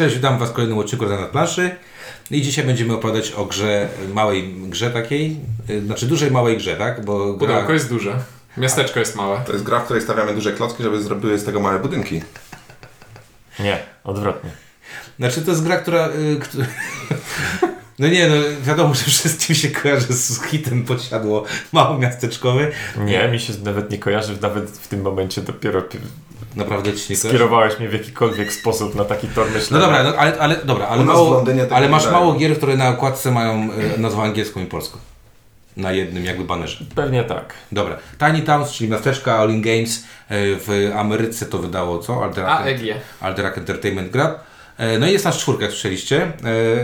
Cześć, witam Was w kolejnym odcinku na planszy. I dzisiaj będziemy opowiadać o grze, małej grze takiej, y, znaczy dużej małej grze, tak? Bo gra... Pudełko jest duże. Miasteczko jest małe. To jest gra, w której stawiamy duże klocki, żeby zrobiły z tego małe budynki. Nie, odwrotnie. Znaczy to jest gra, która... Y, No nie, no wiadomo, że wszystkim się kojarzy z hitem posiadło mało miasteczkowy. Nie, mi się nawet nie kojarzy, nawet w tym momencie dopiero pi- Naprawdę ci nie skierowałeś mnie w jakikolwiek sposób na taki tor No myślenia. dobra, no, ale, ale, dobra, ale, mało, tego ale masz dają. mało gier, które na okładce mają y, nazwę angielską i polską. Na jednym jakby banerze. Pewnie tak. Dobra. Tiny Towns, czyli miasteczka All In Games y, w Ameryce to wydało co? Alderac. Alderac Entertainment Gra. E, No i jest nasz czwórka, jak słyszeliście. E,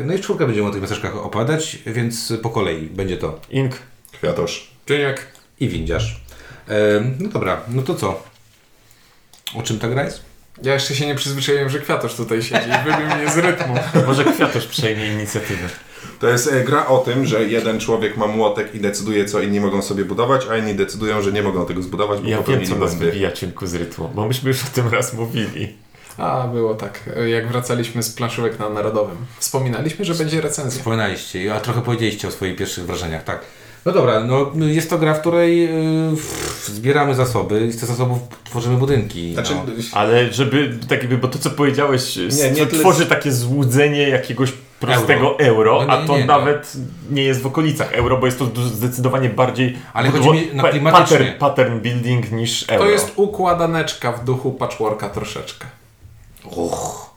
No i w czwórkę będziemy o tych miasteczkach opowiadać, więc po kolei będzie to Ink. Kwiatosz. Czyniak. i windziarz. E, No dobra, no to co? O czym ta gra jest? Ja jeszcze się nie przyzwyczaiłem, że kwiatosz tutaj siedzi i wybił mnie z rytmu. Może Kwiatosz przejmie inicjatywę. To jest e, gra o tym, że jeden człowiek ma młotek i decyduje, co inni mogą sobie budować, a inni decydują, że nie mogą tego zbudować, bo Ja wiem, popełnili co nas wybija cienku z rytmu, bo myśmy już o tym raz mówili. A, było tak. Jak wracaliśmy z planszówek na Narodowym. Wspominaliśmy, że będzie recenzja. Wspominaliście, a trochę powiedzieliście o swoich pierwszych wrażeniach, tak. No dobra, no jest to gra, w której y, f- zbieramy zasoby i z tych zasobów tworzymy budynki. Znaczy, no. Ale żeby, tak jakby, bo to co powiedziałeś, Nie, nie tyle- tworzy takie złudzenie jakiegoś prostego euro, No nie, a to nie, nie. nawet nie jest w okolicach euro, bo jest to zdecydowanie bardziej Ale chodzi mi na pattern, pattern building niż euro. To jest układaneczka w duchu patchworka troszeczkę. Och.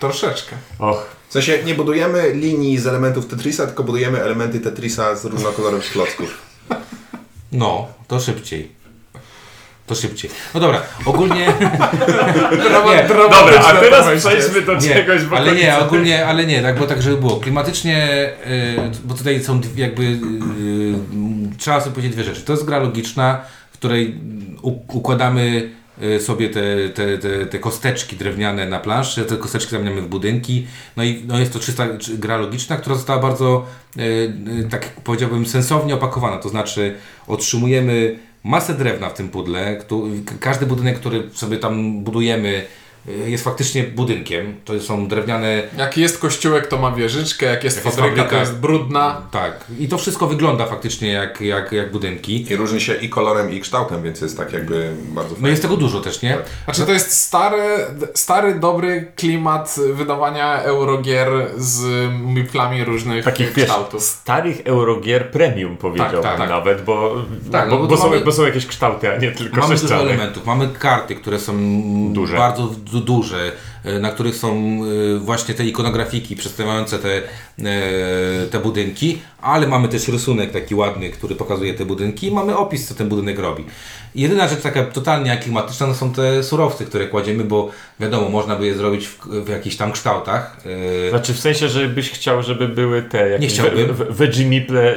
Troszeczkę. Och, w sensie nie budujemy linii z elementów Tetrisa, tylko budujemy elementy Tetrisa z różnokolorowych klocków. No, to szybciej. To szybciej. No dobra, ogólnie... Nie, Dobra, a teraz przejdźmy do Nie, czegoś w ale nie, okolicy. ogólnie, ale nie, tak, bo tak, żeby było. Klimatycznie, y, bo tutaj są dwie- jakby, y, trzeba sobie powiedzieć dwie rzeczy. To jest gra logiczna, w której u- układamy y, sobie te, te, te, te kosteczki drewniane na planszy, te kosteczki zamieniamy w budynki. No i no jest to czysta czy- gra logiczna, która została bardzo, y, y, tak powiedziałbym, sensownie opakowana. To znaczy otrzymujemy masę drewna w tym pudle. Każdy budynek, który sobie tam budujemy, y, jest faktycznie budynkiem. To są drewniane. Jak jest kościółek, to ma wieżyczkę. Jak jest Jak jest fabryka, fabryka. to jest brudna. Tak. I to wszystko wygląda faktycznie jak, jak, jak budynki. I różni się i kolorem, i kształtem, więc jest tak jakby bardzo No fajnie. jest tego dużo też, nie? Znaczy to jest stary, stary, dobry klimat wydawania eurogier z miflami różnych Takich wiesz, kształtów. starych eurogier premium powiedziałbym Tak, tak. nawet, bo, Tak, bo, no bo bo, to są, mamy- bo są jakieś kształty, a nie tylko Mamy dużo elementów. Mamy karty, które są Duże. bardzo du- duże, e, na których są e, właśnie te ikonografiki przedstawiające te, e, te budynki, ale mamy też rysunek taki ładny, który pokazuje te budynki i mamy opis, co ten budynek robi. Jedyna rzecz taka totalnie aklimatyczna to są te surowce, które kładziemy, bo wiadomo, można by je zrobić w, w jakichś tam kształtach. e, Znaczy w sensie, że byś chciał, żeby były te jakieś chciałbym. we- we-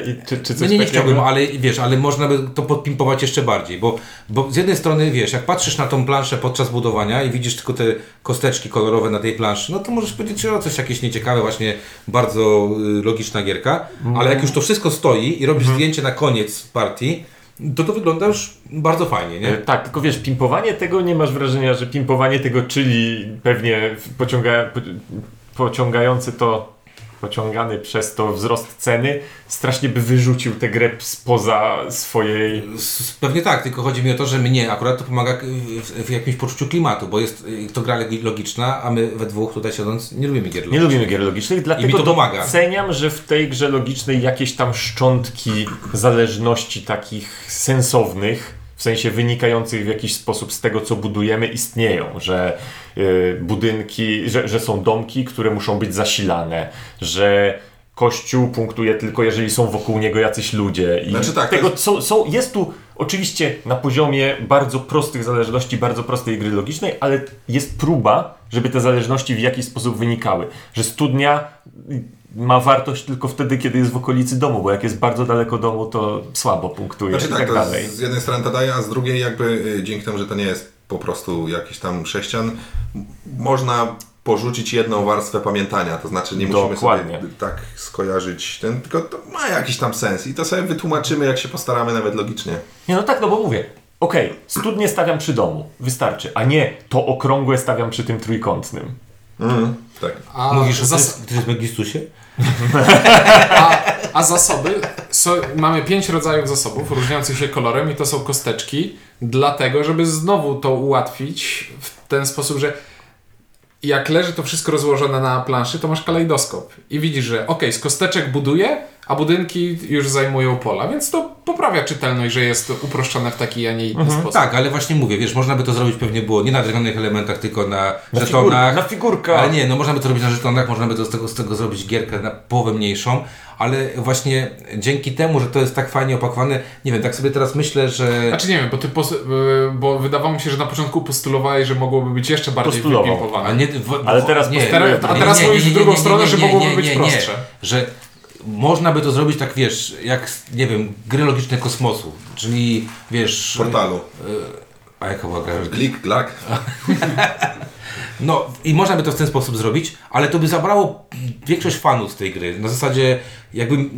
i- czy, czy coś No nie, nie chciałbym, ale wiesz, ale można by to podpimpować jeszcze bardziej, bo, bo z jednej strony, wiesz, jak patrzysz na tą planszę podczas budowania i widzisz tylko te kosteczki kolorowe na tej planszy, no to możesz powiedzieć, że o, coś jakieś nieciekawe, właśnie bardzo y, logiczna gierka, ale jak już to wszystko stoi i robisz zdjęcie na koniec partii, to to wygląda już bardzo fajnie, E, nie? Tak, tylko wiesz, pimpowanie tego nie masz wrażenia, że pimpowanie tego, czyli pewnie pociąga, po, pociągający to, pociągany przez to wzrost ceny, strasznie by wyrzucił tę grę spoza swojej... Pewnie tak, tylko chodzi mi o to, że mnie akurat to pomaga w, w jakimś poczuciu klimatu, bo jest y, to gra logi- logiczna, a my we dwóch tutaj siedząc nie lubimy gier Nie logicznych. lubimy gier logicznych, dlatego mi to pomaga. doceniam, że w tej grze logicznej jakieś tam szczątki zależności takich sensownych, w sensie wynikających w jakiś sposób z tego, co budujemy, istnieją, że y, budynki, że, że są domki, które muszą być zasilane, że kościół punktuje tylko, jeżeli są wokół niego jacyś ludzie. I Znaczy tak, tego, jest- są, są, jest tu oczywiście na poziomie bardzo prostych zależności, bardzo prostej gry logicznej, ale jest próba, żeby te zależności w jakiś sposób wynikały. Że studnia ma wartość tylko wtedy, kiedy jest w okolicy domu, bo jak jest bardzo daleko domu, to słabo punktuje Znaczy i tak, tak dalej. z jednej strony to daje, a z drugiej jakby y, dzięki temu, że to nie jest po prostu jakiś tam sześcian, można porzucić jedną warstwę pamiętania, to znaczy nie musimy Dokładnie. sobie tak skojarzyć ten, tylko to ma jakiś tam sens i to sobie wytłumaczymy, jak się postaramy nawet logicznie. Nie, no tak, no bo mówię. Okej, studnie stawiam przy domu, wystarczy, a nie to okrągłe stawiam przy tym trójkątnym. Mhm, tak. A, Mówisz o zas- a, a zasoby, so, mamy pięć rodzajów zasobów różniących się kolorem i to są kosteczki, dlatego, żeby znowu to ułatwić w ten sposób, że jak leży to wszystko rozłożone na planszy, to masz kalejdoskop i widzisz, że ok, z kosteczek buduje, a budynki już zajmują pola, więc to poprawia czytelność, że jest uproszczone w taki, a nie inny sposób. Tak, ale właśnie mówię, wiesz, można by to zrobić pewnie było nie na drewnianych elementach, tylko na, Na, żetonach. figur, na figurkach. Ale nie, no można by to robić na żetonach, można by to z tego, z tego zrobić gierkę na połowę mniejszą, ale właśnie dzięki temu, że to jest tak fajnie opakowane, nie wiem, tak sobie teraz myślę, że... Znaczy nie wiem, bo ty pos- y, bo wydawało mi się, że na początku postulowałeś, że mogłoby być jeszcze bardziej wypimpowane. A, nie, w, Ale teraz nie, postuluje- a teraz mówisz w drugą stronę, że mogłoby być prostsze. Że można by to zrobić tak, wiesz, jak, nie wiem, gry logiczne kosmosu, czyli, wiesz... Portalu. A jaka była gra? Glik, glak. No i można by to w ten sposób zrobić, ale to by zabrało większość fanów z tej gry. Na zasadzie jakbym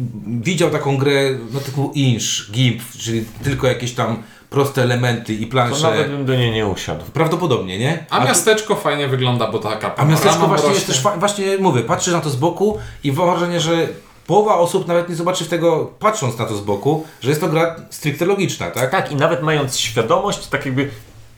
widział taką grę no typu Inch, Gimp, czyli tylko jakieś tam proste elementy i To plansze. nawet bym do niej nie usiadł. Prawdopodobnie, nie? A tu- miasteczko fajnie wygląda, bo taka a miasteczko właśnie jest rośnie. też, fa- właśnie mówię, patrzysz na to z boku i mam wrażenie, że połowa osób nawet nie zobaczy tego, patrząc na to z boku, że jest to gra stricte logiczna, tak? Tak, i nawet mając świadomość, tak jakby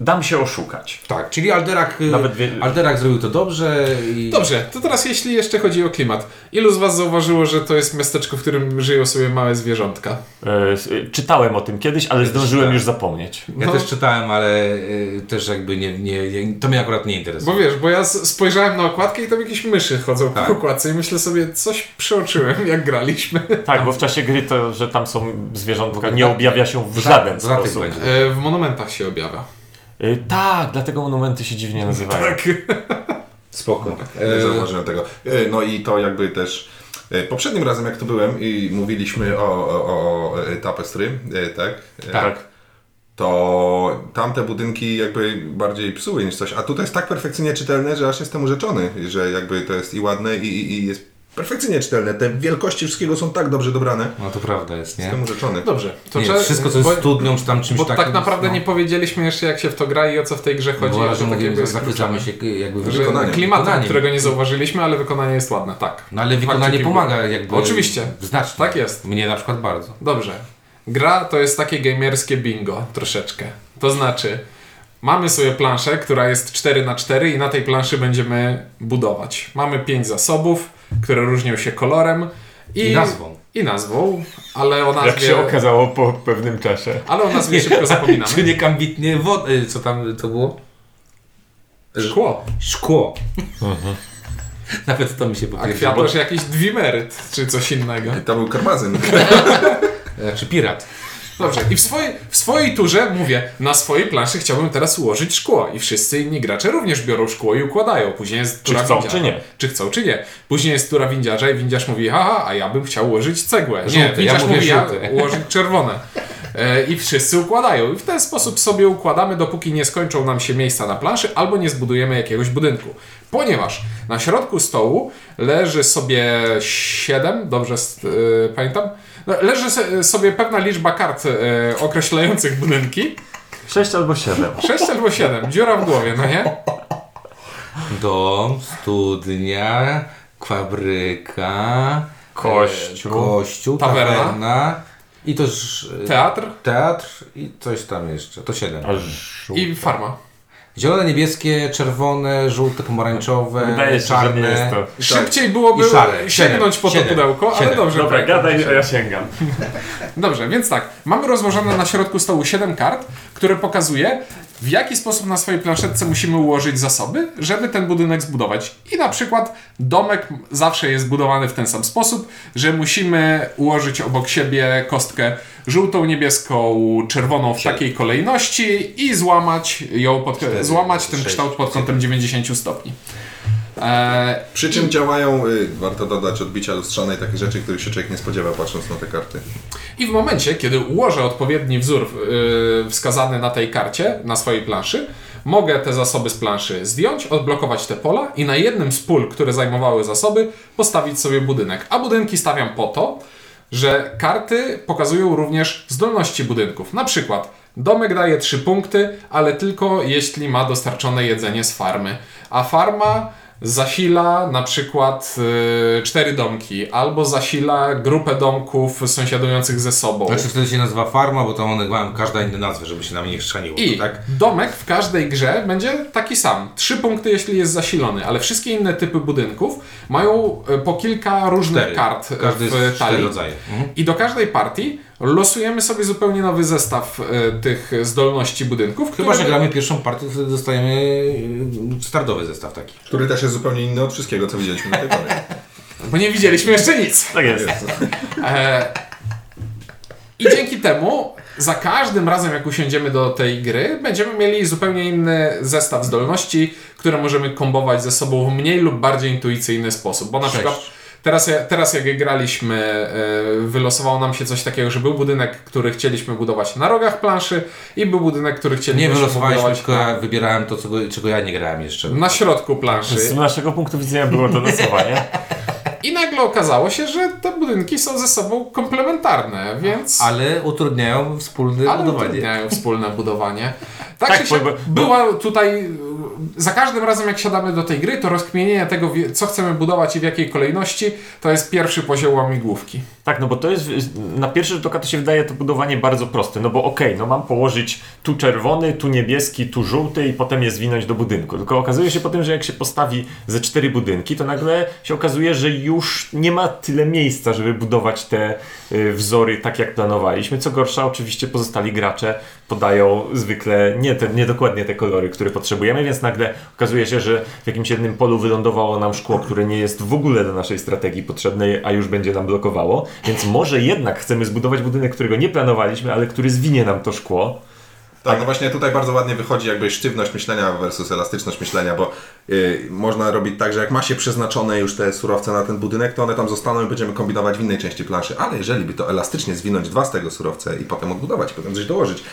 dam się oszukać. Tak, czyli Alderak, y, Nawet wie- Alderak zrobił to dobrze i... Dobrze, to teraz jeśli jeszcze chodzi o klimat. Ilu z Was zauważyło, że to jest miasteczko, w którym żyją sobie małe zwierzątka? E, e, czytałem o tym kiedyś, ale zdążyłem czytałem. już zapomnieć. Ja No. też czytałem, ale y, też jakby nie, nie, nie, to mnie akurat nie interesuje. Bo wiesz, bo ja spojrzałem na okładkę i tam jakieś myszy chodzą Tak. po okładce i myślę sobie, coś przeoczyłem, jak graliśmy. Tak, bo w czasie gry to, że tam są zwierzątka, nie tak. objawia się w żaden tych sposób. E, W monumentach się objawia. E, Tak, dlatego monumenty się dziwnie nazywają. Tak. Spoko. Nie zauważyłem tego. E, No i to jakby też e, poprzednim razem jak tu byłem i mówiliśmy o, o, o e, Tapestry, e, tak? E, Tak. To tamte budynki jakby bardziej psuły niż coś, a tutaj jest tak perfekcyjnie czytelne, że aż jestem urzeczony, że jakby to jest i ładne i, i, i jest perfekcyjnie czytelne. Te wielkości wszystkiego są tak dobrze dobrane. No to prawda jest, nie? Jestem urzeczony. Dobrze, to nie trzeba- wszystko co jest bo- studnią czy tam czymś Bo takim. tak naprawdę no, nie powiedzieliśmy jeszcze jak się w to gra i o co w tej grze chodzi. Bo a że tak mówimy, zachwycamy się jakby Że wykonaniem. klimatem, wykonaniem. którego nie zauważyliśmy, ale wykonanie jest ładne, tak. No ale wykonanie pomaga jakby. Oczywiście. Znacznie. Tak jest. Mnie na przykład bardzo. Dobrze. Gra to jest takie gamerskie bingo, troszeczkę. To znaczy, mamy sobie planszę, która jest 4 na 4 i na tej planszy będziemy budować. Mamy 5 zasobów, które różnią się kolorem i, I nazwą. I nazwą, ale o nazwie, Jak się okazało po pewnym czasie. ale o nazwie szybko Czy zapominamy. nie kambitnie wod... y, Co tam to było? Szkło. Szkło. Nawet to mi się A potwierdziło. kwiatosz jakiś dwimeryt, czy coś innego. To był karmazyn. Znaczy pirat. Dobrze, i w swojej, w swojej turze mówię, na swojej planszy chciałbym teraz ułożyć szkło i wszyscy inni gracze również biorą szkło i układają. Później jest Czy tura chcą, windziarza. czy nie. Czy chcą, czy nie. Później jest tura windziarza i windziarz mówi, haha, a ja bym chciał ułożyć cegłę. nie, Żółte, ja windziarz mówię mówi, ja ułożyć czerwone. E, I wszyscy układają. I w ten sposób sobie układamy, dopóki nie skończą nam się miejsca na planszy albo nie zbudujemy jakiegoś budynku. Ponieważ na środku stołu leży sobie 7, dobrze e, pamiętam? No, leży sobie pewna liczba kart e, określających budynki. 6 albo 7. 6 albo 7, dziura w głowie, no nie? Dom, studnia, fabryka, Kościół. e, kościół Tawerna. tawerna i też Teatr teatr i coś tam jeszcze. To siedem. i farma. Zielone, niebieskie, czerwone, żółte, pomarańczowe, Wydaje się, czarne. że nie jest to. Szybciej byłoby I szare. sięgnąć po to Siedem. pudełko, ale Siedem. dobrze. Dobra, pamiętam. gadaj, a ja sięgam. Dobrze, więc tak, mamy rozłożone na środku stołu 7 kart, które pokazuje, w jaki sposób na swojej planszetce musimy ułożyć zasoby, żeby ten budynek zbudować. I na przykład domek zawsze jest budowany w ten sam sposób, że musimy ułożyć obok siebie kostkę żółtą, niebieską, czerwoną w Siedem. takiej kolejności i złamać ją pod, Cztery, złamać ten sześć, kształt pod kątem 90 stopni. Eee, Przy czym działają, y, warto dodać, odbicia lustrzane i takie rzeczy, których się człowiek nie spodziewa patrząc na te karty. I w momencie, kiedy ułożę odpowiedni wzór yy, wskazany na tej karcie, na swojej planszy, mogę te zasoby z planszy zdjąć, odblokować te pola i na jednym z pól, które zajmowały zasoby, postawić sobie budynek. A budynki stawiam po to, że karty pokazują również zdolności budynków. Na przykład domek daje 3 punkty, ale tylko jeśli ma dostarczone jedzenie z farmy, a farma zasila na przykład y, cztery domki, albo zasila grupę domków sąsiadujących ze sobą. Znaczy wtedy się nazywa farma, bo tam one mają każda inna nazwę, żeby się na mnie nie chrzaniło. I tak? domek w każdej grze będzie taki sam. Trzy punkty, jeśli jest zasilony, ale wszystkie inne typy budynków mają e, po kilka różnych Cztery. kart e, Każdy w talii. rodzaje. Mhm. I do każdej partii losujemy sobie zupełnie nowy zestaw e, tych zdolności budynków. Chyba, że które- gramy pierwszą partię, to wtedy dostajemy y, startowy zestaw taki. Który też jest zupełnie inny od wszystkiego, co widzieliśmy do tej pory. Bo nie widzieliśmy jeszcze nic. Tak jest. E, I dzięki temu za każdym razem, jak usiądziemy do tej gry, będziemy mieli zupełnie inny zestaw zdolności, które możemy kombować ze sobą w mniej lub bardziej intuicyjny sposób. Bo na Sześć. przykład teraz, teraz jak graliśmy, e, wylosowało nam się coś takiego, że był budynek, który chcieliśmy budować na rogach planszy i był budynek, który chcieliśmy Nie wylosowaliśmy, budować tylko na, ja wybierałem to, czego, czego ja nie grałem jeszcze. na środku planszy. Z naszego punktu widzenia było to losowanie. I nagle okazało się, że te budynki są ze sobą komplementarne, więc... Ale utrudniają wspólne Ale budowanie. utrudniają wspólne budowanie. Tak, Tak, siak, bo- bo- była tutaj, za każdym razem jak siadamy do tej gry, to rozkmienienie tego, co chcemy budować i w jakiej kolejności, to jest pierwszy poziom łamigłówki. Tak, no bo to jest, na pierwszy rzut oka to się wydaje to budowanie bardzo proste, no bo okej, no mam położyć tu czerwony, tu niebieski, tu żółty i potem je zwinąć do budynku. Tylko okazuje się potem, że jak się postawi ze cztery budynki, to nagle się okazuje, że już nie ma tyle miejsca, żeby budować te y, wzory tak jak planowaliśmy. Co gorsza, oczywiście pozostali gracze podają zwykle nie, te, nie dokładnie te kolory, które potrzebujemy, więc nagle okazuje się, że w jakimś jednym polu wylądowało nam szkło, które nie jest w ogóle do naszej strategii potrzebne, a już będzie nam blokowało. Więc może jednak chcemy zbudować budynek, którego nie planowaliśmy, ale który zwinie nam to szkło. Tak, no właśnie tutaj bardzo ładnie wychodzi jakby sztywność myślenia versus elastyczność myślenia, bo y, można robić tak, że jak ma się przeznaczone już te surowce na ten budynek, to one tam zostaną i będziemy kombinować w innej części planszy, ale jeżeli by to elastycznie zwinąć dwa z tego surowce i potem odbudować, potem coś dołożyć,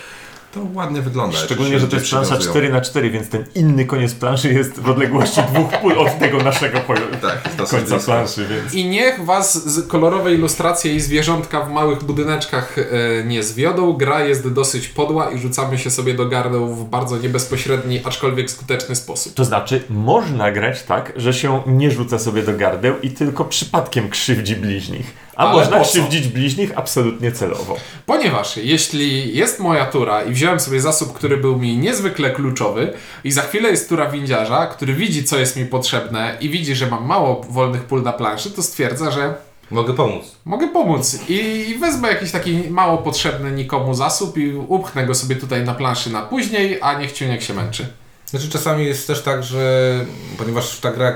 to ładnie wygląda. Szczególnie, że to jest plansza przywiązują. 4 na 4 więc ten inny koniec planszy jest w odległości dwóch pól od tego naszego Tak, końca planszy, więc... I niech Was z kolorowe ilustracje i zwierzątka w małych budyneczkach e, nie zwiodą. Gra jest dosyć podła i rzucamy się sobie do gardeł w bardzo niebezpośredni, aczkolwiek skuteczny sposób. To znaczy, można grać tak, że się nie rzuca sobie do gardeł i tylko przypadkiem krzywdzi bliźnich. A Ale można krzywdzić bliźnich absolutnie celowo. Ponieważ jeśli jest moja tura i wziąłem sobie zasób, który był mi niezwykle kluczowy i za chwilę jest tura windziarza, który widzi co jest mi potrzebne i widzi, że mam mało wolnych pól na planszy, to stwierdza, że Mogę pomóc. mogę pomóc i wezmę jakiś taki mało potrzebny nikomu zasób i upchnę go sobie tutaj na planszy na później, a niech ciuniek się męczy. Znaczy czasami jest też tak, że ponieważ ta gra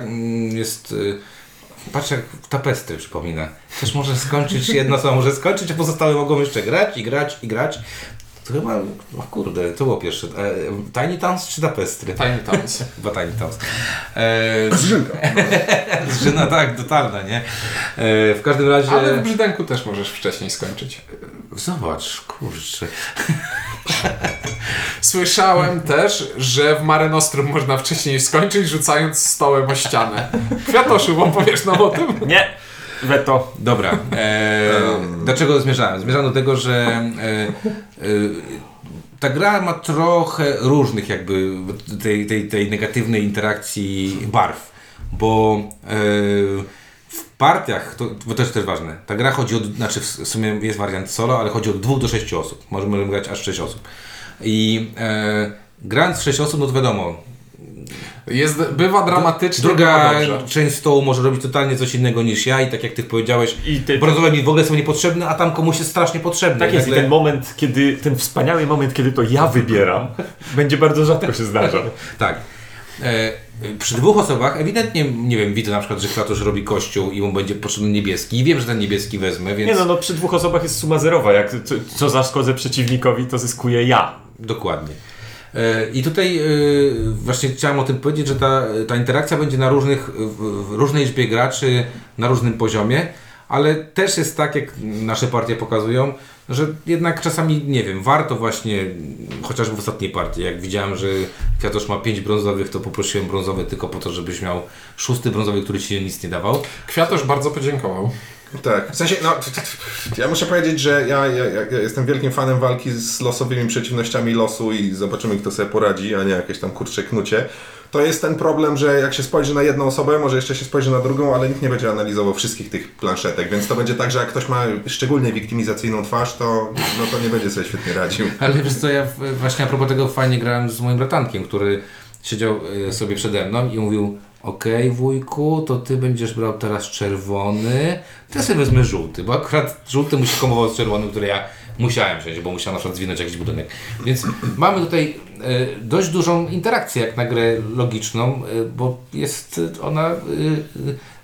jest... Patrz jak tapestry przypomina. Też może skończyć, jedna osoba może skończyć, a pozostałe mogą jeszcze grać i grać i grać. To chyba, o kurde, to było pierwsze. E, Tiny Towns czy tapestry? Tiny Towns. Chyba Tiny Towns. E, Zżyna, tak, totalna, nie? E, w każdym razie... Ale w brzydenku też możesz wcześniej skończyć. Zobacz, kurczę. Słyszałem też, że w Mare Nostrum można wcześniej skończyć, rzucając stołem o ścianę. Kwiatoszu, bo powiesz nam o tym? Nie! Weto. Dobra. E, do czego zmierzałem? Zmierzałem do tego, że e, e, ta gra ma trochę różnych jakby tej, tej, tej negatywnej interakcji barw, bo e, partiach, to, bo jest też ważne, ta gra chodzi od, znaczy w sumie jest wariant solo, ale chodzi od dwóch do sześciu osób. Możemy grać aż sześć osób. I e, grając w sześć osób, no to wiadomo, Jest, bywa dramatycznie, Druga część stołu może robić totalnie coś innego niż ja i tak jak ty powiedziałeś, I brązowe mi w ogóle są niepotrzebne, a tam komuś jest strasznie potrzebne. Tak jest, i nagle- ten moment, kiedy, ten wspaniały moment, kiedy to ja wybieram, będzie bardzo rzadko się zdarza. Tak. E, przy dwóch osobach ewidentnie, nie wiem, widzę na przykład, że Kratosz robi kościół i mu będzie potrzebny niebieski i wiem, że ten niebieski wezmę, więc Nie no, no przy dwóch osobach jest suma zerowa. Jak co, co zaszkodzę przeciwnikowi, to zyskuję ja. dokładnie. E, I tutaj e, właśnie chciałem o tym powiedzieć, że ta, ta interakcja będzie na różnych, w różnej liczbie graczy, na różnym poziomie, ale też jest tak, jak nasze partie pokazują, że jednak czasami, nie wiem, warto właśnie, chociażby w ostatniej partii, jak widziałem, że Kwiatosz ma pięć brązowych, to poprosiłem brązowy tylko po to, żebyś miał szósty brązowy, który ci nic nie dawał. Kwiatosz bardzo podziękował. Tak, w sensie, no, ja muszę powiedzieć, że ja, ja, ja jestem wielkim fanem walki z losowymi przeciwnościami losu i zobaczymy, kto sobie poradzi, a nie jakieś tam kurcze knucie. To jest ten problem, że jak się spojrzy na jedną osobę, może jeszcze się spojrzy na drugą, ale nikt nie będzie analizował wszystkich tych planszetek, więc to będzie tak, że jak ktoś ma szczególnie wiktymizacyjną twarz, to, no, to nie będzie sobie świetnie radził. Ale wiesz co, ja właśnie a propos tego fajnie grałem z moim bratankiem, który siedział e, sobie przede mną i mówił okej wujku, to ty będziesz brał teraz czerwony, to ja sobie wezmę żółty, bo akurat żółty musi komował z czerwonym, który ja musiałem wziąć, bo musiałem na przykład zwinąć jakiś budynek. Więc mamy tutaj e, dość dużą interakcję jak na grę logiczną, e, bo jest ona e,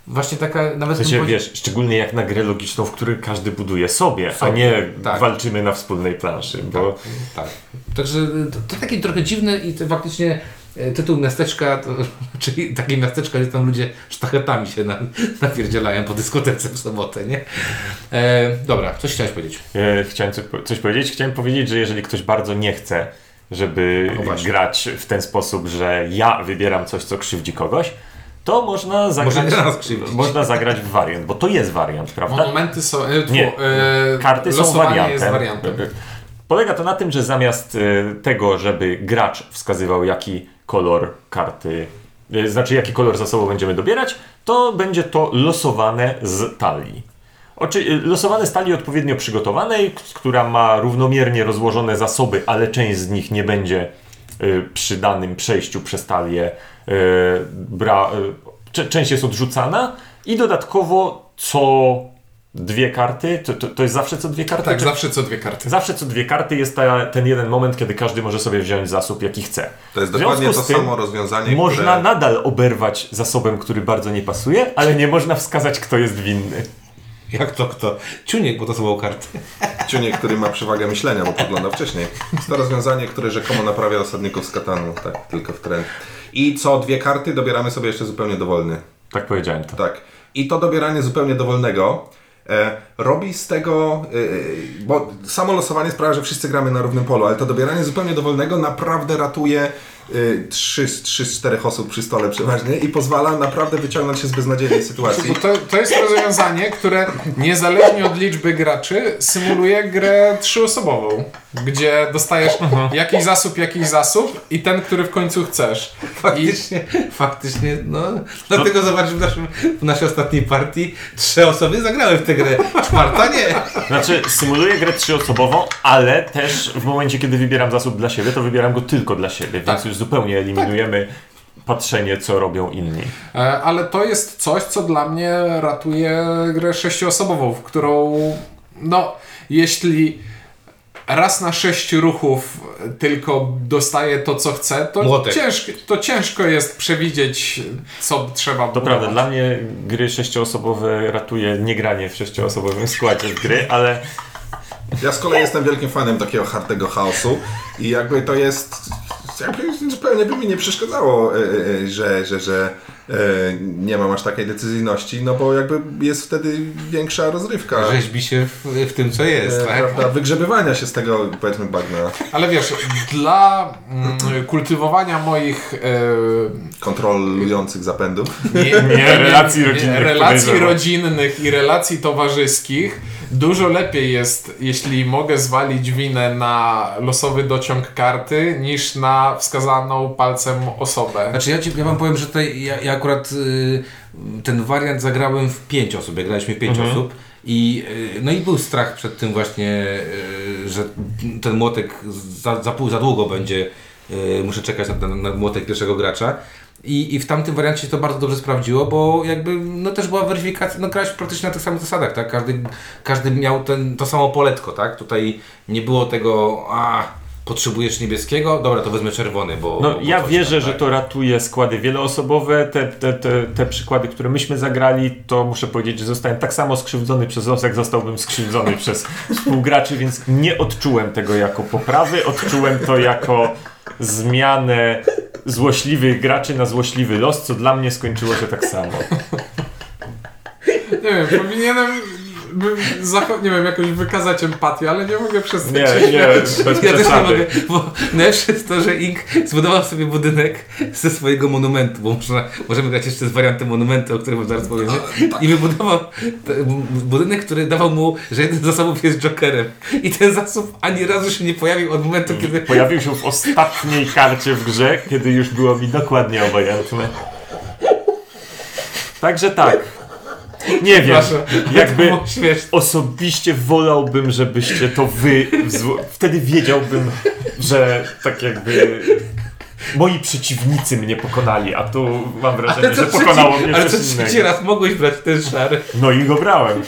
właśnie taka nawet... W sensie, bym wiesz, szczególnie jak na grę logiczną, w której każdy buduje sobie, a Sobie, nie tak. walczymy na wspólnej planszy, bo Tak. Także to, to takie trochę dziwne i to faktycznie tytuł miasteczka, to, czyli takie miasteczka, gdzie tam ludzie sztachetami się na, napierdzielają po dyskotece w sobotę, nie? E, dobra, coś chciałeś powiedzieć? e, chciałem coś, coś powiedzieć. Chciałem powiedzieć, że jeżeli ktoś bardzo nie chce, żeby O, właśnie. grać w ten sposób, że ja wybieram coś, co krzywdzi kogoś, to można zagrać, można zagrać w wariant, bo to jest wariant, prawda? Monumenty są... E, Nie, e, karty są wariantem. jest wariantem. Polega to na tym, że zamiast e, tego, żeby gracz wskazywał, jaki kolor karty, e, znaczy jaki kolor zasobu będziemy dobierać, to będzie to losowane z talii. Oczy, e, losowane z talii odpowiednio przygotowanej, która ma równomiernie rozłożone zasoby, ale część z nich nie będzie e, przy danym przejściu przez talię bra, część jest odrzucana i dodatkowo co dwie karty, to, to, to jest zawsze co dwie karty? Tak, Czy- zawsze co dwie karty. Zawsze co dwie karty jest ta, ten jeden moment, kiedy każdy może sobie wziąć zasób, jaki chce. To jest dokładnie to samo rozwiązanie, Można które... nadal oberwać zasobem, który bardzo nie pasuje, ale nie można wskazać, kto jest winny. Jak to kto? Ciuniek, bo to są karty. Ciunie, który ma przewagę myślenia, bo podgląda wcześniej. Jest to rozwiązanie, które rzekomo naprawia osadników z Katanu, tak, tylko w trend. I co dwie karty dobieramy sobie jeszcze zupełnie dowolny. Tak powiedziałem to. Tak. I to dobieranie zupełnie dowolnego robi z tego, e, bo samo losowanie sprawia, że wszyscy gramy na równym polu, ale to dobieranie zupełnie dowolnego naprawdę ratuje e, trzy z trzy czterech osób przy stole przeważnie i pozwala naprawdę wyciągnąć się z beznadziejnej sytuacji. Bo to, to jest rozwiązanie, które niezależnie od liczby graczy symuluje grę trzyosobową, gdzie dostajesz jakiś zasób, jakiś zasób i ten, który w końcu chcesz. Faktycznie, faktycznie, no. Dlatego zobacz, w, naszym, w naszej ostatniej partii trzy osoby zagrały w tę grę, czwarta nie. Znaczy, symuluję grę trzyosobową, ale też w momencie, kiedy wybieram zasób dla siebie, to wybieram go tylko dla siebie, więc Tak. już zupełnie eliminujemy patrzenie, co robią inni. E, Ale to jest coś, co dla mnie ratuje grę sześcioosobową, w którą, no, jeśli raz na sześć ruchów tylko dostaje to, co chce, to ciężko, to ciężko jest przewidzieć, co trzeba To prawda, dla mnie gry sześcioosobowe ratuje niegranie w sześcioosobowym składzie gry, ale Ja z kolei jestem wielkim fanem takiego hardego chaosu i jakby to jest, jakby zupełnie by mi nie przeszkadzało, e, e, że, że, że e, nie mam aż takiej decyzyjności, no bo jakby jest wtedy większa rozrywka. Rzeźbi się w, w tym, co jest, e, tak? Prawda, wygrzebywania się z tego, powiedzmy, bagna Ale wiesz, dla mm, kultywowania moich e, kontrolujących zapędów. nie, Nie, relacji rodzinnych, relacji podejrzewam. rodzinnych i relacji towarzyskich dużo lepiej jest, jeśli mogę zwalić winę na losowy dociąg karty, niż na wskazaną palcem osobę. Znaczy ja, ci, ja wam powiem, że tutaj ja, ja akurat y, ten wariant zagrałem w pięć osób, jak graliśmy w pięć osób i y, no i był strach przed tym właśnie, y, że ten młotek za, za, za długo będzie, muszę czekać na, na, na młotek pierwszego gracza. I, I w tamtym wariancie się to bardzo dobrze sprawdziło, bo jakby no też była weryfikacja, no grałeś praktycznie na tych samych zasadach, tak? Każdy, każdy miał ten, to samo poletko, tak? Tutaj nie było tego, a potrzebujesz niebieskiego, dobra, to wezmę czerwony, bo... No, bo, ja wierzę, tam, że tak? to ratuje składy wieloosobowe. Te, te, te, te przykłady, które myśmy zagrali, to muszę powiedzieć, że zostałem tak samo skrzywdzony przez los, jak zostałbym skrzywdzony przez współgraczy, więc nie odczułem tego jako poprawy, odczułem to jako zmianę złośliwych graczy na złośliwy los, co dla mnie skończyło się tak samo. Nie wiem, powinienem bym zacho- nie wiem, jakoś wykazać empatię, ale nie mogę przestać Nie, nie, bez Ja też nie mogę, bo najlepsze jest to, że Ink zbudował sobie budynek ze swojego monumentu, bo można, możemy grać jeszcze z wariantem monumentu, o którym zaraz powiemy. I wybudował te- m- budynek, który dawał mu, że jeden z zasobów jest Jokerem. I ten zasób ani razu się nie pojawił od momentu, kiedy... Pojawił się w ostatniej karcie w grze, kiedy już było mi dokładnie obojętne. Także tak. Nie wiem, Proszę. jakby osobiście wolałbym, żebyście to wy... Wtedy wiedziałbym, że tak jakby moi przeciwnicy mnie pokonali, a tu mam wrażenie, że trzeci- pokonało mnie ale to coś trzeci raz mogłeś brać ten szary. No i go brałem.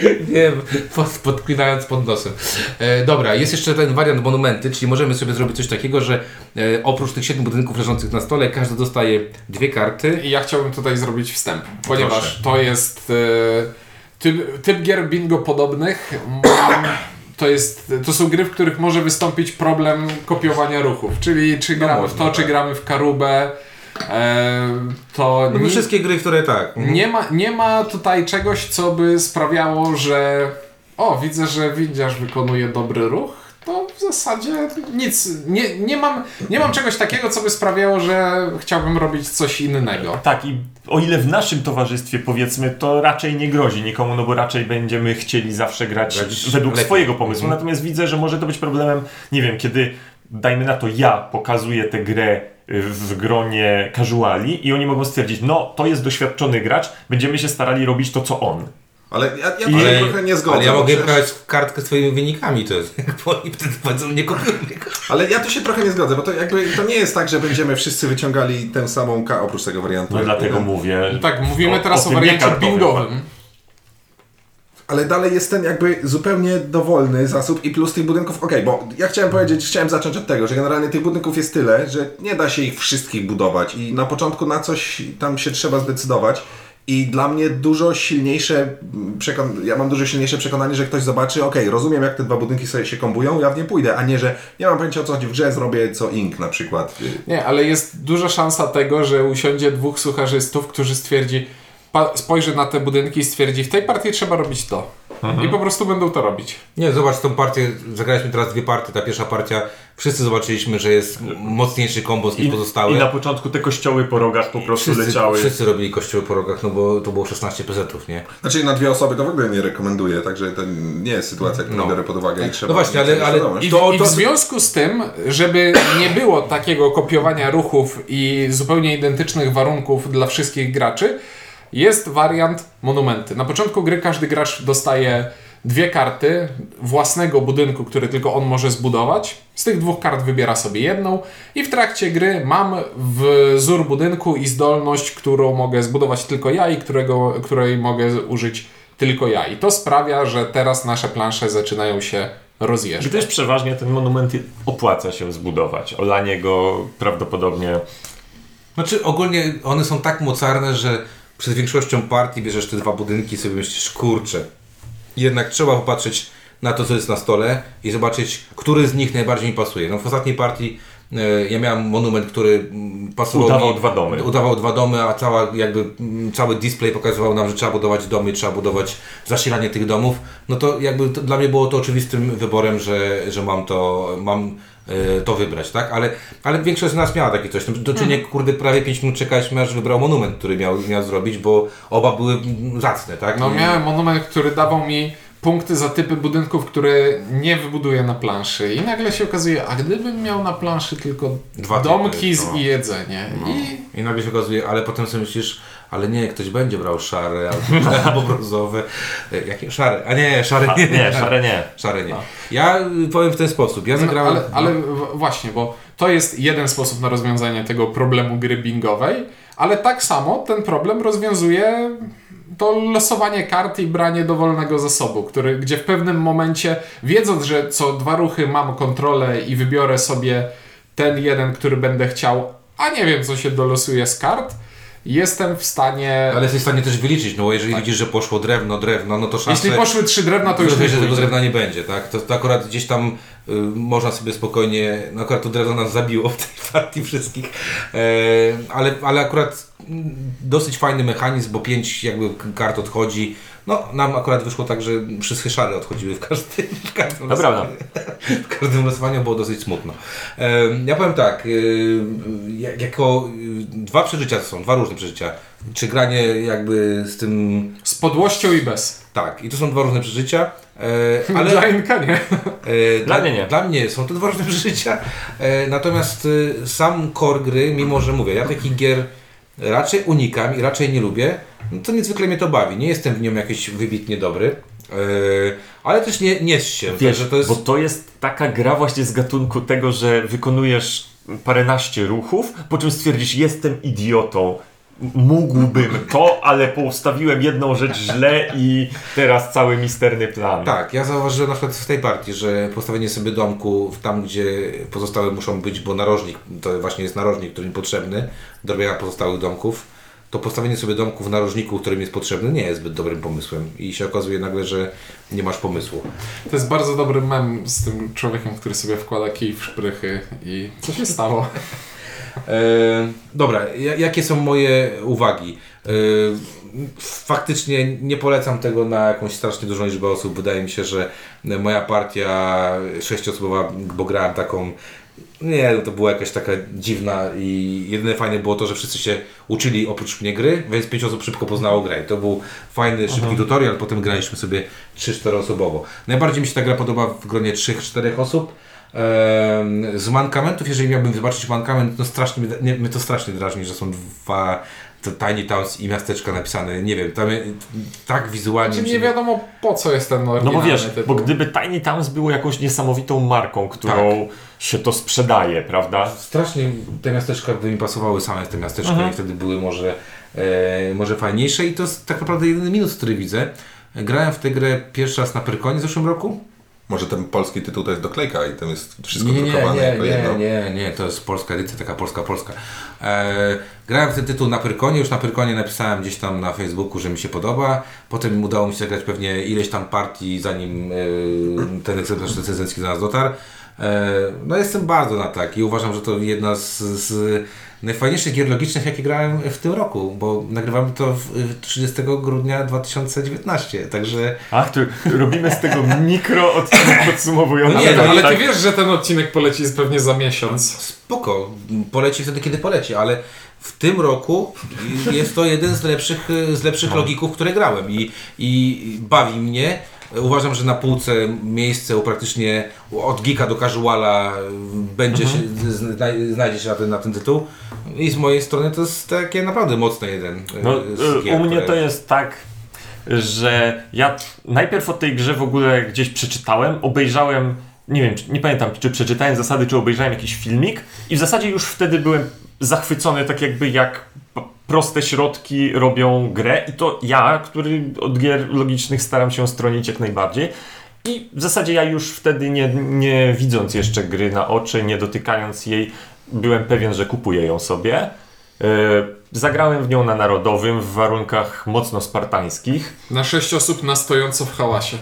Wiem, pod, podklinając pod nosem. E, dobra, jest jeszcze ten wariant monumenty, czyli możemy sobie zrobić coś takiego, że e, oprócz tych siedmiu budynków leżących na stole, każdy dostaje dwie karty. I ja chciałbym tutaj zrobić wstęp, ponieważ Proszę. to jest e, typ, typ gier bingo podobnych. To, jest, to są gry, w których może wystąpić problem kopiowania ruchów, czyli czy gramy w można, to, czy gramy w karubę. E, to No, nie, wszystkie gry, które tak. nie, ma, nie ma tutaj czegoś, co by sprawiało, że o, widzę, że windiarz wykonuje dobry ruch. To w zasadzie nic. Nie, nie, mam, nie mam czegoś takiego, co by sprawiało, że chciałbym robić coś innego. Tak, i o ile w naszym towarzystwie powiedzmy, to raczej nie grozi nikomu, no bo raczej będziemy chcieli zawsze grać Grać według lepiej. swojego pomysłu. Mhm. Natomiast widzę, że może to być problemem, nie wiem, kiedy dajmy na to ja pokazuję tę grę w gronie casuali i oni mogą stwierdzić, no to jest doświadczony gracz, będziemy się starali robić to, co on. Ale ja, ja I- to się Ale, trochę nie zgodzę. ale ja mogę przecież- grać w kartkę swoimi wynikami, to jest. Oni wtedy powiedzą, nie mnie. Ale ja tu się trochę nie zgodzę, bo to jakby to nie jest tak, że będziemy wszyscy wyciągali tę samą K oprócz tego wariantu. No dlatego mówię. Tak, mówimy teraz o, tym wariancie bingowym. Ale dalej jest ten jakby zupełnie dowolny zasób i plus tych budynków, okej, bo ja chciałem powiedzieć, chciałem zacząć od tego, że generalnie tych budynków jest tyle, że nie da się ich wszystkich budować i na początku na coś tam się trzeba zdecydować i dla mnie dużo silniejsze, przekon- ja mam dużo silniejsze przekonanie, że ktoś zobaczy, okej, rozumiem jak te dwa budynki sobie się kombują, ja w nie pójdę, a nie, że nie mam pojęcia o co chodzi w grze, zrobię co Ink na przykład. Nie, ale jest duża szansa tego, że usiądzie dwóch sucharzystów, którzy stwierdzi, spojrzy na te budynki i stwierdzi, w tej partii trzeba robić to. I po prostu będą to robić. Nie, zobacz tą partię, zagraliśmy teraz dwie partie, ta pierwsza partia, wszyscy zobaczyliśmy, że jest mocniejszy kombos niż I, pozostałe. I na początku te kościoły po rogach po prostu wszyscy, leciały. wszyscy robili kościoły po rogach, no bo to było 16 pezetów, nie? Znaczy na dwie osoby to w ogóle nie rekomenduję, także to nie jest sytuacja, którą No. biorę pod uwagę i trzeba No właśnie, ale- ale-. I, To- I to- w związku z tym, żeby nie było takiego kopiowania ruchów i zupełnie identycznych warunków dla wszystkich graczy, jest wariant monumenty. Na początku gry każdy gracz dostaje dwie karty własnego budynku, który tylko on może zbudować. Z tych dwóch kart wybiera sobie jedną i w trakcie gry mam wzór budynku i zdolność, którą mogę zbudować tylko ja i którego, której mogę użyć tylko ja. I to sprawia, że teraz nasze plansze zaczynają się rozjeżdżać. Gdyż przeważnie ten monument opłaca się zbudować. Olanie go prawdopodobnie Znaczy ogólnie one są tak mocarne, że przed większością partii bierzesz te dwa budynki i sobie myślisz, kurczę. Jednak trzeba popatrzeć na to, co jest na stole i zobaczyć, który z nich najbardziej mi pasuje. No w ostatniej partii e, ja miałem monument, który mm, pasował Udawał mi, dwa domy. Udawał dwa domy, a cała jakby mm, cały display pokazywał nam, że trzeba budować domy, trzeba budować zasilanie tych domów. No to jakby to, dla mnie było to oczywistym wyborem, że, że mam to, mam to wybrać, tak? Ale, ale większość z nas miała takie coś. No, to czy nie, kurde, prawie 5 minut czekaliśmy, aż wybrał monument, który miał, miał zrobić, bo oba były zacne, tak? No miałem monument, który dawał mi punkty za typy budynków, które nie wybuduję na planszy. I nagle się okazuje, a gdybym miał na planszy tylko Dwa domki typy, z no. i jedzenie. I I nagle się okazuje, ale potem sobie myślisz, ale nie, ktoś będzie brał szare albo, brązowe. E, Jakie szare? A nie, szare A, nie. nie, szare nie. Szare nie. Ja y, powiem w ten sposób. Ja no, zagrałem. ale, ale w- właśnie, bo to jest jeden sposób na rozwiązanie tego problemu gry bingowej, ale tak samo ten problem rozwiązuje to losowanie kart i branie dowolnego zasobu, który, gdzie w pewnym momencie, wiedząc, że co dwa ruchy mam kontrolę i wybiorę sobie ten jeden, który będę chciał, a nie wiem, co się dolosuje z kart, jestem w stanie... Ale jesteś w stanie też wyliczyć, no bo jeżeli widzisz, że poszło drewno, drewno, no to szanse... Jeśli poszły trzy drewna, to już nie że tego drewna nie będzie, tak? To, to akurat gdzieś tam y, można sobie spokojnie, no akurat to Drezo nas zabiło w tej partii wszystkich, e, ale, ale akurat mm, dosyć fajny mechanizm, bo pięć jakby kart odchodzi. No, nam akurat wyszło tak, że wszystkie szare odchodziły w każdym, w każdym prawda. w każdym losowaniu było dosyć smutno. Ja powiem tak, y, jak- jako y, dwa przeżycia to są, dwa różne przeżycia. Czy granie jakby z tym, Z podłością i bez. tak, i to są dwa różne przeżycia, e, Ale ale dla Inka nie. e, Dla mnie nie. Dla mnie są to dwa różne przeżycia, e, natomiast y, sam core gry, mimo że mówię, ja takich gier raczej unikam i raczej nie lubię, no to niezwykle mnie to bawi. Nie jestem w nią jakiś wybitnie dobry, e, ale też nie, nie się. Wiesz, że to jest... bo to jest taka gra właśnie z gatunku tego, że wykonujesz paręnaście ruchów, po czym stwierdzisz, jestem idiotą. Mógłbym to, ale postawiłem jedną rzecz źle i teraz cały misterny plan. Tak, ja zauważyłem na przykład w tej partii, że postawienie sobie domku tam, gdzie pozostałe muszą być, bo narożnik, to właśnie jest narożnik, który mi potrzebny do robienia pozostałych domków, to postawienie sobie domku w narożniku, którym jest potrzebny, nie jest zbyt dobrym pomysłem. I się okazuje nagle, że nie masz pomysłu. To jest bardzo dobry mem z tym człowiekiem, który sobie wkłada kij w szprychy i co się stało? E, dobra, ja- jakie są moje uwagi? E, faktycznie nie polecam tego na jakąś strasznie dużą liczbę osób. Wydaje mi się, że moja partia sześciosobowa, bo grałem taką. Nie, no to była jakaś taka dziwna i jedyne fajne było to, że wszyscy się uczyli oprócz mnie gry, więc pięć osób szybko poznało grę. I to był fajny, szybki tutorial, potem graliśmy sobie 3-4 osobowo. Najbardziej mi się ta gra podoba w gronie 3-4 osób. Z mankamentów, jeżeli miałbym zobaczyć mankament, no strasznie, mnie- nie, mnie to strasznie drażni, że są dwa to Tiny Towns i miasteczka napisane. Nie wiem, tam tak wizualnie. Czy mi się nie wiadomo po co jest ten No bo wiesz, tytuł. bo gdyby Tiny Towns było jakąś niesamowitą marką, którą się to sprzedaje, prawda? Strasznie te miasteczka by mi pasowały same te miasteczka Mhm. i wtedy były może, e, może fajniejsze i to jest tak naprawdę jedyny minus, który widzę. Grałem w tę grę pierwszy raz na Pyrkonie w zeszłym roku. Może ten polski tytuł to jest doklejka i tam jest wszystko Nie, nie, drukowane nie, jako jedno. nie, nie, nie, to jest polska edycja, taka polska, polska. E, grałem w ten tytuł na Pyrkonie, już na Pyrkonie napisałem gdzieś tam na Facebooku, że mi się podoba. Potem udało mi się zagrać pewnie ileś tam partii, zanim e, ten egzemplarz recenzencki do nas dotarł. E, no jestem bardzo na tak i uważam, że to jedna z, z najfajniejszych gier logicznych, jakie grałem w tym roku, bo nagrywamy to w, w 30 grudnia 2019, także Ach, tu robimy z tego mikro odcinek podsumowujący. No Ale, nie, ale tak. ty wiesz, że ten odcinek poleci pewnie za miesiąc. Spoko, poleci wtedy, kiedy poleci, ale w tym roku jest to jeden z lepszych, z lepszych logików, które grałem i, i bawi mnie. Uważam, że na półce miejsce u praktycznie od geeka do casuala będzie się, zna, znajdzie się na ten, na ten tytuł. I z mojej strony to jest takie naprawdę mocny jeden. No, z y, gier, u mnie które- to jest tak, że ja najpierw o tej grze w ogóle gdzieś przeczytałem, obejrzałem, nie wiem, nie pamiętam, czy przeczytałem zasady, czy obejrzałem jakiś filmik i w zasadzie już wtedy byłem zachwycony, tak jakby jak proste środki robią grę i to ja, który od gier logicznych staram się stronić jak najbardziej. I w zasadzie ja już wtedy nie, nie widząc jeszcze gry na oczy, nie dotykając jej, byłem pewien, że kupuję ją sobie. Yy, Zagrałem w nią na narodowym w warunkach mocno spartańskich, Na sześć osób na stojąco w hałasie.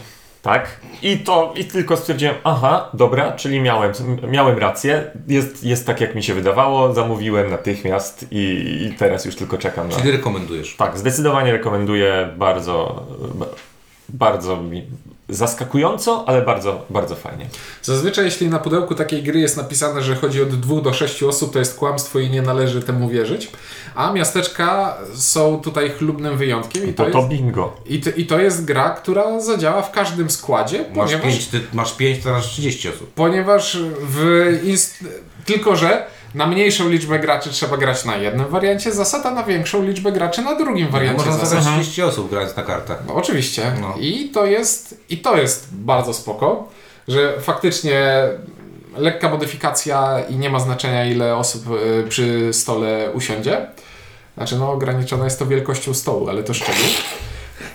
Tak? I to i tylko stwierdziłem, aha, dobra, czyli miałem, miałem rację, jest, jest tak jak mi się wydawało, zamówiłem natychmiast i, i teraz już tylko czekam na. Czyli rekomendujesz. Tak, zdecydowanie rekomenduję bardzo, ba- bardzo mi zaskakująco, ale bardzo, bardzo fajnie. Zazwyczaj jeśli na pudełku takiej gry jest napisane, że chodzi od dwóch do sześciu osób, to jest kłamstwo i nie należy temu wierzyć. A miasteczka są tutaj chlubnym wyjątkiem i to, To to jest, bingo. i, to, i to jest gra, która zadziała w każdym składzie, Masz ponieważ, 5, ty, masz 5, teraz 30 osób. ponieważ w inst... tylko, że na mniejszą liczbę graczy trzeba grać na jednym wariancie zasad, a na większą liczbę graczy na drugim wariancie Można zasad. zagrać 30 osób grając na kartach. No, oczywiście. No. I, to jest, I to jest bardzo spoko, że faktycznie lekka modyfikacja i nie ma znaczenia ile osób y, przy stole usiądzie. Znaczy no ograniczona jest to wielkością stołu, ale to szczegół.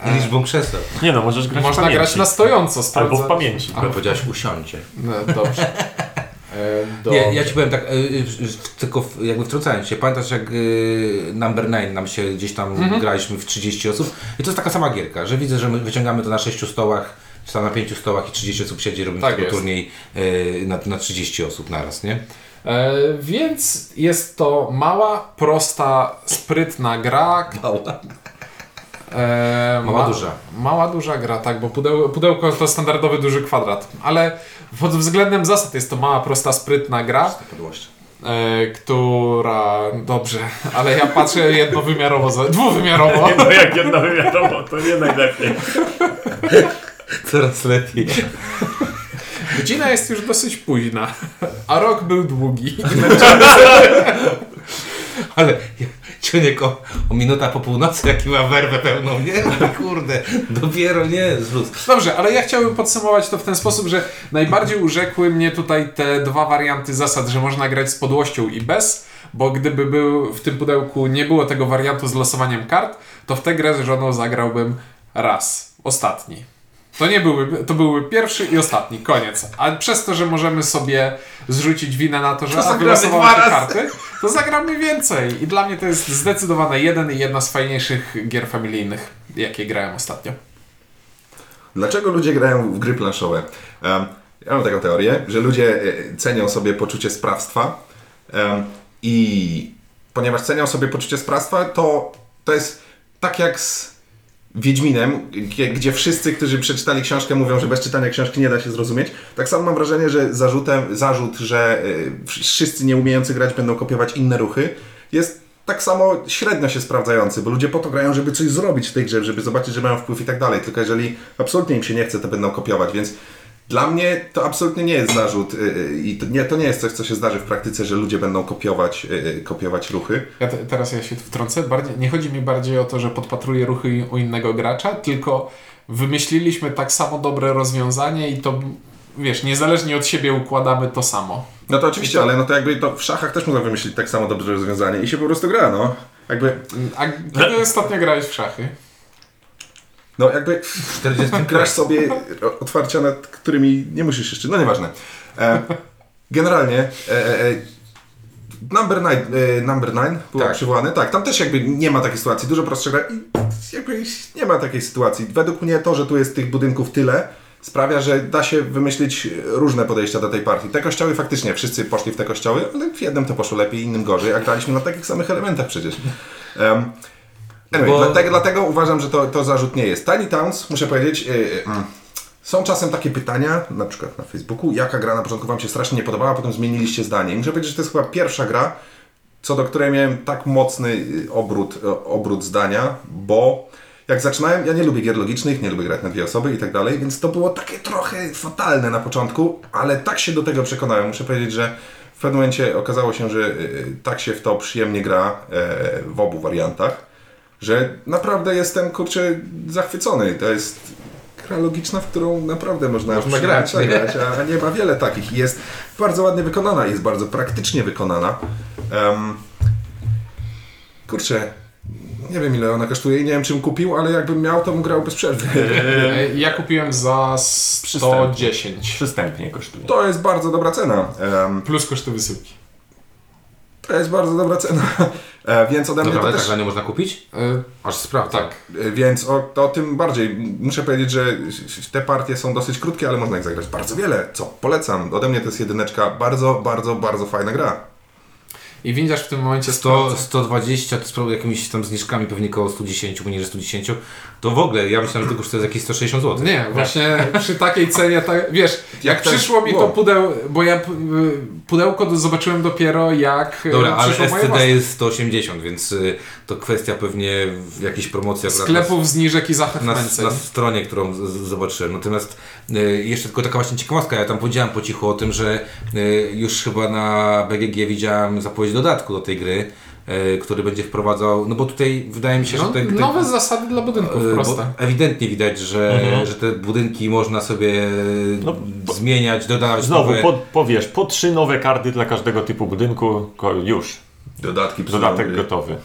I liczbą krzeseł. Nie no, możesz grać Można grać na stojąco. Albo sprawdza- w pamięci. Ale powiedziałeś usiądzie. No, dobrze. E, Nie, ja ci powiem tak, y, w- tylko jakby wtrącając się, pamiętasz jak Number 9 nam się gdzieś tam graliśmy w 30 osób i to jest taka sama gierka, że widzę, że my wyciągamy to na 6 stołach czy tam na pięciu stołach i 30 osób siedzi, robimy Tak jest. turniej e, na, na 30 osób naraz, nie? E, więc jest to mała, prosta, sprytna gra. E, Mała, duża. Mała, duża gra, tak, bo pudeł, pudełko to standardowy duży kwadrat. Ale pod względem zasad jest to mała, prosta, sprytna gra, Podłość. e, która... Dobrze, ale ja patrzę jednowymiarowo, za, dwuwymiarowo. No jak jedna wymiarowo, to nie najlepiej. Coraz lepiej. Godzina jest już dosyć późna, a rok był długi. Ale Ciuniek o, o minuta po północy, jaki ma werwę pełną, nie? No Kurde, dopiero nie, zluz. Dobrze, ale ja chciałbym podsumować to w ten sposób, że najbardziej urzekły mnie tutaj te dwa warianty zasad, że można grać z podłością i bez, bo gdyby był w tym pudełku nie było tego wariantu z losowaniem kart, to w tę grę z żoną zagrałbym raz, ostatni. To nie byłby, to byłby pierwszy i ostatni, koniec. A przez to, że możemy sobie zrzucić winę na to, że To te karty, to zagramy więcej. I dla mnie to jest zdecydowanie jeden i jedna z fajniejszych gier familijnych, jakie grałem ostatnio. Dlaczego ludzie grają w gry planszowe? Em, ja mam taką teorię, że ludzie e, cenią sobie poczucie sprawstwa em, i ponieważ cenią sobie poczucie sprawstwa, to to jest tak jak z Wiedźminem, gdzie, wszyscy, którzy przeczytali książkę mówią, że bez czytania książki nie da się zrozumieć. Tak samo mam wrażenie, że zarzutem, zarzut, że e, wszyscy nieumiejący grać będą kopiować inne ruchy, jest tak samo średnio się sprawdzający, bo ludzie po to grają, żeby coś zrobić w tej grze, żeby zobaczyć, że mają wpływ i tak dalej. Tylko jeżeli absolutnie im się nie chce, to będą kopiować, więc dla mnie to absolutnie nie jest zarzut y, y, i to nie, to nie jest coś, co się zdarzy w praktyce, że ludzie będą kopiować, y, kopiować ruchy. Ja te, teraz ja się wtrącę. Bardziej, nie chodzi mi bardziej o to, że podpatruję ruchy u innego gracza, tylko wymyśliliśmy tak samo dobre rozwiązanie i to, wiesz, niezależnie od siebie układamy to samo. No to oczywiście, ale no to jakby to w szachach też można wymyślić tak samo dobrze rozwiązanie i się po prostu gra, no. Jakby, A kiedy ostatnio grałeś w szachy? No jakby 40 grasz sobie otwarcia, nad którymi nie musisz jeszcze, no nieważne. E, generalnie e, e, Number 9, e, number nine był Tak. przywołany, tak, tam też jakby nie ma takiej sytuacji, dużo prostsza gra i jakby nie ma takiej sytuacji. Według mnie to, że tu jest tych budynków tyle, sprawia, że da się wymyślić różne podejścia do tej partii. Te kościoły faktycznie, wszyscy poszli w te kościoły, ale w jednym to poszło lepiej, innym gorzej, a graliśmy na takich samych elementach przecież. Um, anyway, Bo- dlatego, dlatego uważam, że to, to zarzut nie jest. Tiny Towns, muszę powiedzieć, yy, yy, są czasem takie pytania, na przykład na Facebooku, jaka gra na początku Wam się strasznie nie podobała, a potem zmieniliście zdanie. I muszę powiedzieć, że to jest chyba pierwsza gra, co do której miałem tak mocny y, obrót, y, obrót zdania, bo jak zaczynałem, ja nie lubię gier logicznych, nie lubię grać na dwie osoby i tak dalej, więc to było takie trochę fatalne na początku, ale tak się do tego przekonałem. Muszę powiedzieć, że w pewnym momencie okazało się, że y, tak się w to przyjemnie gra e, w obu wariantach, że naprawdę jestem, kurczę, zachwycony. To jest gra logiczna, w którą naprawdę można, Można grać, zagrać, a nie ma wiele takich. Jest bardzo ładnie wykonana, jest bardzo praktycznie wykonana. Em, kurczę, nie wiem ile ona kosztuje i nie wiem czym kupił, ale jakbym miał, to bym grał bez przerwy. Ja kupiłem za 110. Przystępnie kosztuje. To jest bardzo dobra cena. Em, Plus koszty wysyłki. to jest bardzo dobra cena. E, więc ode mnie Dobra, ale też... tak nie można kupić? E, Aż sprawdzę. tak. E, Więc o, to tym bardziej. Muszę powiedzieć, że te partie są dosyć krótkie, ale można ich zagrać bardzo wiele, co polecam. Ode mnie to jest jedyneczka. Bardzo, bardzo, bardzo fajna gra. I windziarz w tym momencie 100, sprawdza. 120 to z jakimiś tam zniżkami pewnie koło 110, poniżej 110, to w ogóle ja myślałem, że to kosztuje jakieś 160 zł. Nie, właśnie przy takiej cenie, tak, wiesz, jak, Jak przyszło mi to było? pudeł, bo ja y, pudełko zobaczyłem dopiero jak y, Dobra, ale SCD jest 180, więc y, to kwestia pewnie w jakiejś promocji sklepów, zniżek i na, na, zachęceń. na stronie, którą zobaczyłem. Natomiast jeszcze tylko taka właśnie ciekawostka, ja tam powiedziałem po cichu o tym, że y, już chyba na BGG widziałem zapowiedź dodatku do tej gry, y, który będzie wprowadzał, no bo tutaj wydaje mi się, że No, te, te, nowe zasady dla budynków, proste. ewidentnie widać, że, Mhm. że te budynki można sobie No, bo- zmieniać, dodawać Znowu, nowe. po, powiesz, po trzy nowe karty dla każdego typu budynku, już, Dodatki dodatek gotowy.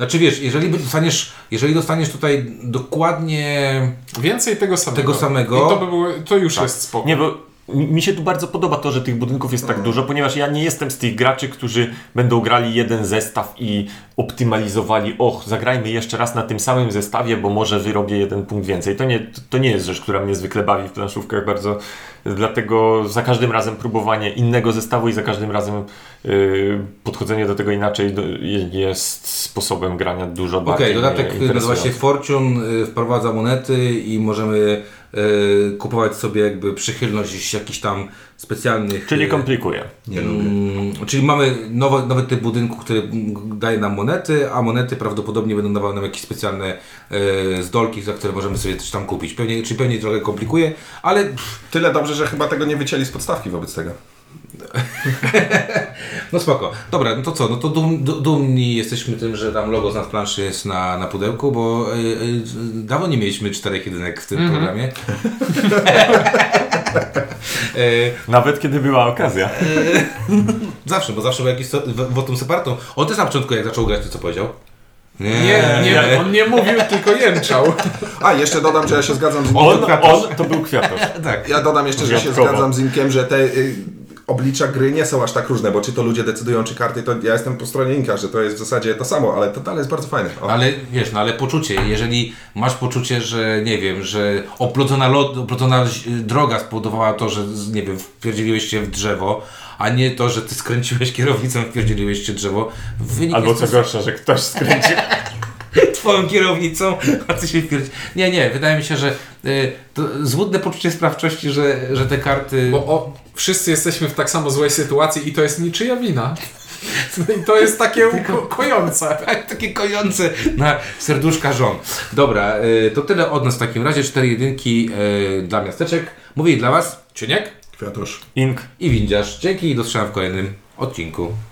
Znaczy wiesz, jeżeli by dostaniesz, jeżeli dostaniesz tutaj dokładnie Więcej tego samego. Tego samego. I to, by było, to już Tak. jest spoko. Nie, bo mi się tu bardzo podoba to, że tych budynków jest tak dużo, ponieważ ja nie jestem z tych graczy, którzy będą grali jeden zestaw i optymalizowali, och, zagrajmy jeszcze raz na tym samym zestawie, bo może wyrobię jeden punkt więcej. To nie, to nie jest rzecz, która mnie zwykle bawi w planszówkach bardzo, dlatego za każdym razem próbowanie innego zestawu i za każdym razem yy, podchodzenie do tego inaczej do, jest sposobem grania dużo Okej, bardziej dodatek nazywa się. Fortune, y, wprowadza monety i możemy kupować sobie jakby przychylność jakichś tam specjalnych... Czyli y, komplikuje. Mm, czyli mamy nowy, nowy typ budynku, który daje nam monety, a monety prawdopodobnie będą dawały nam jakieś specjalne e, zdolki, za które możemy sobie coś tam kupić. Pewnie, czyli pewnie trochę komplikuje, ale pff, Tyle dobrze, że chyba tego nie wycięli z podstawki wobec tego. No spoko. Dobra, no to co, no to dum, du- dumni jesteśmy tym, że tam logo z nad planszy jest na, na pudełku, bo e, e, dawno nie mieliśmy czterech jedynek w tym programie. e, Nawet kiedy była okazja. zawsze, bo zawsze był jakiś wotum separatą. On też na początku jak zaczął grać, to co powiedział? Nie, nie, on nie mówił, tylko jęczał. A, jeszcze dodam, że ja się zgadzam z On, Inkiem. on to był kwiatusz. Tak. Ja dodam jeszcze, że się zgadzam z Inkiem, że te y, oblicza gry nie są aż tak różne, bo czy to ludzie decydują, czy karty, to ja jestem po stronie Inka, że to jest w zasadzie to samo, ale to dalej jest bardzo fajne. O. Ale wiesz, no ale poczucie, jeżeli masz poczucie, że nie wiem, że oplodzona, lot, droga spowodowała to, że nie wiem, wpierdzieliłeś się w drzewo, a nie to, że ty skręciłeś kierownicą, wpierdzieliłeś się w drzewo. Wynik Albo co to- gorsza, że ktoś skręcił. twoją kierownicą, a ty się wpierdzi... Nie, nie, wydaje mi się, że y, to złudne poczucie sprawczości, że, że te karty... Bo o, wszyscy jesteśmy w tak samo złej sytuacji i to jest niczyja wina. I to jest takie ko kojące. Tak, takie kojące na serduszka żon. Dobra, y, to tyle od nas w takim razie. Cztery jedynki y, dla miasteczek. Mówię dla Was Ciuniek? Kwiatusz. Ink. i windziarz. Dzięki i do w kolejnym odcinku.